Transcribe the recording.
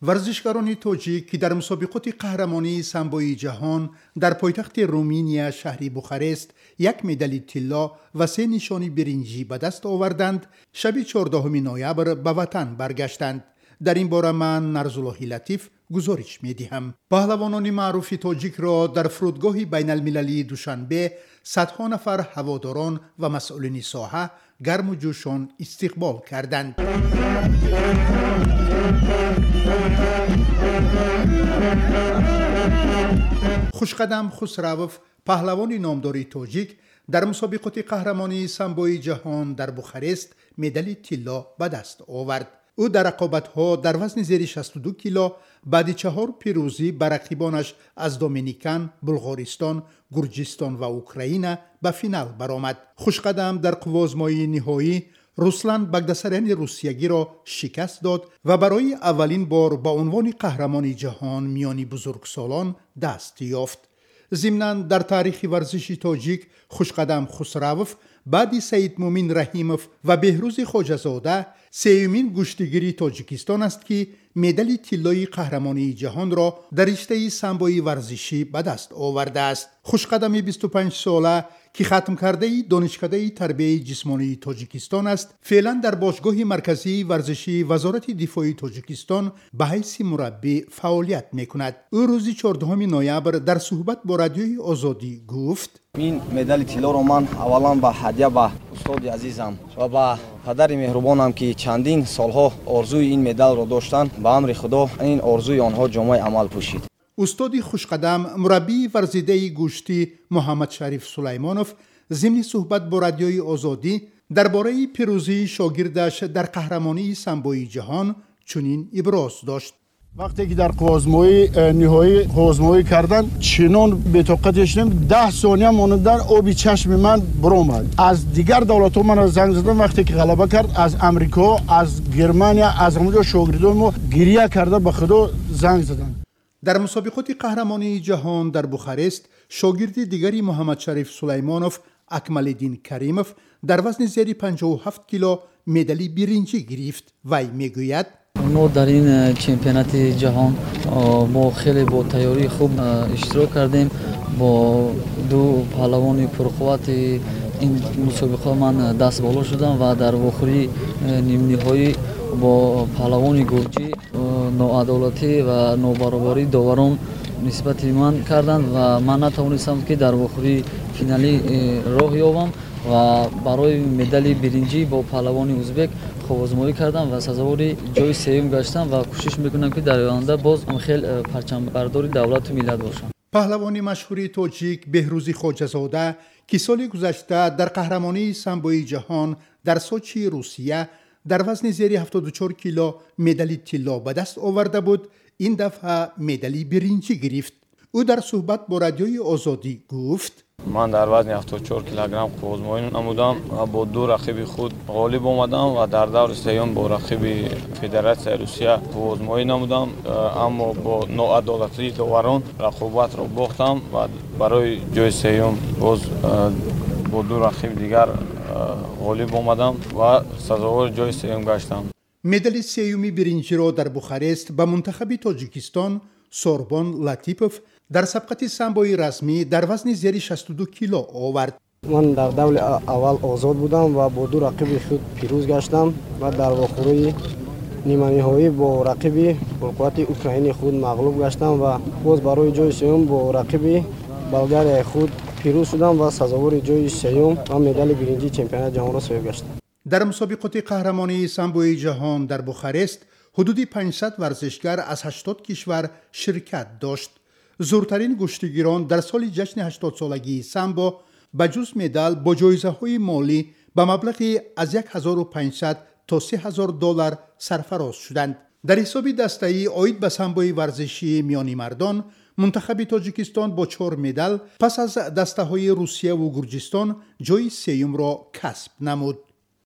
варзишгарони тоҷик ки дар мусобиқоти қаҳрамонии самбои ҷаҳон дар пойтахти руминия шаҳри бухарест як медали тилло ва се нишони биринҷӣ ба даст оварданд шаби 14 ноябр ба ватан баргаштанд дар ин бора ман нарзуллоҳи латиф гузориш медиҳам паҳлавонони маъруфи тоҷикро дар фурудгоҳи байналмилалии душанбе садҳо нафар ҳаводорон ва масъулини соҳа гарму ҷӯшон истиқбол карданд хушқадам хусравов паҳлавони номдори тоҷик дар мусобиқоти қаҳрамонии самбои ҷаҳон дар бухарест медали тилло ба даст овард ӯ дар рақобатҳо дар вазни зери 62 кило баъди чаҳор пирӯзӣ ба рақибонаш аз доминикан булғористон гурҷистон ва украина ба финал баромад. Хушқадам дар қуввозмоии ниҳоӣ руслан багдасаряни русиягиро шикаст дод ва барои аввалин бор ба унвони қаҳрамони ҷаҳон миёни бузургсолон даст ёфт. Зимнан дар таърихи варзиши тоҷик хушқадам хусравов баъди саидмумин раҳимов ва беҳрӯзи хоҷазода сеюмин гӯштигири тоҷикистон аст ки медали тиллои қаҳрамонии ҷаҳонро дар риштаи самбои варзишӣ ба даст овардааст. Хушқадами 25сола ки хатмкардаи донишкадаи тарбияи ҷисмонии тоҷикистон аст феълан дар бошгоҳи марказии варзишии вазорати дифои тоҷикистон ба ҳайси мураббӣ фаъолият мекунад. Ӯ рӯзи 14 ноябр дар суҳбат бо радиои озодӣ гуфт ин медали тиллоро ман аввалан ба ҳадя ба устоди азизам ва ба падари меҳрубонам ки чандин солҳо орзуи ин медалро доштанд ба амри худо ин орзуи онҳо ҷомаи амал пӯшид. Устоди хушқадам мураббии варзидаи гӯштӣ муҳаммадшариф сулаймонов зимни суҳбат бо радиои озодӣ дар бораи пирӯзии шогирдаш дар қаҳрамонии самбои ҷаҳон чунин иброз дошт вақте ки дар қувозмои э, ниҳоӣ қувозмоӣ кардан чунон бетоқате шудем даҳ сония монандан оби чашми ман биромад аз дигар давлатҳо мана занг задам вақте ки ғалаба кард аз амрико аз германия аз ҳамаҷо шогирдони мо гирья карда ба худо занг заданд дар мусобиқоти қаҳрамонии ҷаҳон дар бухарест шогирди дигари муҳаммадшариф сулаймонов акмалиддин каримов дар вазни зери 57 кило медали биринҷӣ гирифт. Вай мегӯяд мо дар ин э, чемпионати ҷаҳон мо хеле бо тайёрии хуб э, иштирок кардем бо ду паҳлавони пурқуввати ин мусобиқа ман э, дастболо шудам ва дар охирии нимниҳоӣ бо паҳлавони гурҷӣ ноадолатӣ ва нобаробарии доварон нисбати ман карданд ва ман натавонистам ки дар охирии финалӣ роҳ ёбам ва барои медали биринҷӣ бо паҳлавони узбек ховозмоӣ кардам ва сазовори ҷои сеюм гаштам ва кӯшиш мекунам ки дар оянда боз хел э, парчамбардори давлату миллат бошам. Паҳлавони машҳури тоҷик беҳрӯзи хоҷазода ки соли гузашта дар қаҳрамонии самбои ҷаҳон дар сочи русия дар вазни зери 74 кило медали тилло ба даст оварда буд ин дафъа медали биринҷӣ гирифт. Ӯ дар суҳбат бо радиои озодӣ гуфт ман дар вазни 74 килограмм қувозмоӣ намудам ва бо ду рақиби худ ғолиб омадам ва дар даври сеюм бо рақиби федератсияи русия қувозмоӣ намудам аммо бо ноадолатии доварон рақобатро бохтам ва барои ҷои сеюм боз бо ду рақиби дигар ғолиб омадам ва сазовори ҷои сеюм гаштам. Медали сеюми биринҷиро дар бухарест ба мунтахаби тоҷикистон сорбон латипов дар сабқати самбои расмӣ дар вазни зери 62 кило овард. Ман дар давли аввал озод будам ва бо ду рақиби худ пирӯз гаштам ва дар вохӯрии ниманиҳоӣ бо рақиби пурқуввати украини худ мағлуб гаштам ва боз барои ҷои сеюм бо рақиби болгарияи худ пирӯз шудам ва сазовори ҷои сеюм ва медали биринҷии чемпионати ҷаҳонро соҳиб гаштам дар мусобиқоти қаҳрамонии самбои ҷаҳон дар бухарест ҳудуди 500 варзишгар аз 80 кишвар ширкат дошт. Зуртарин гӯштигирон дар соли ҷашни 80солагии самбо ба ҷуз медал бо ҷоизаҳои молӣ ба маблағи аз 1500 то 3000 доллар сарфароз шуданд. Дар ҳисоби дастаӣ оид ба самбои варзишии миёни мардон мунтахаби тоҷикистон бо чор медал пас аз дастаҳои русияву гурҷистон ҷои сеюмро касб намуд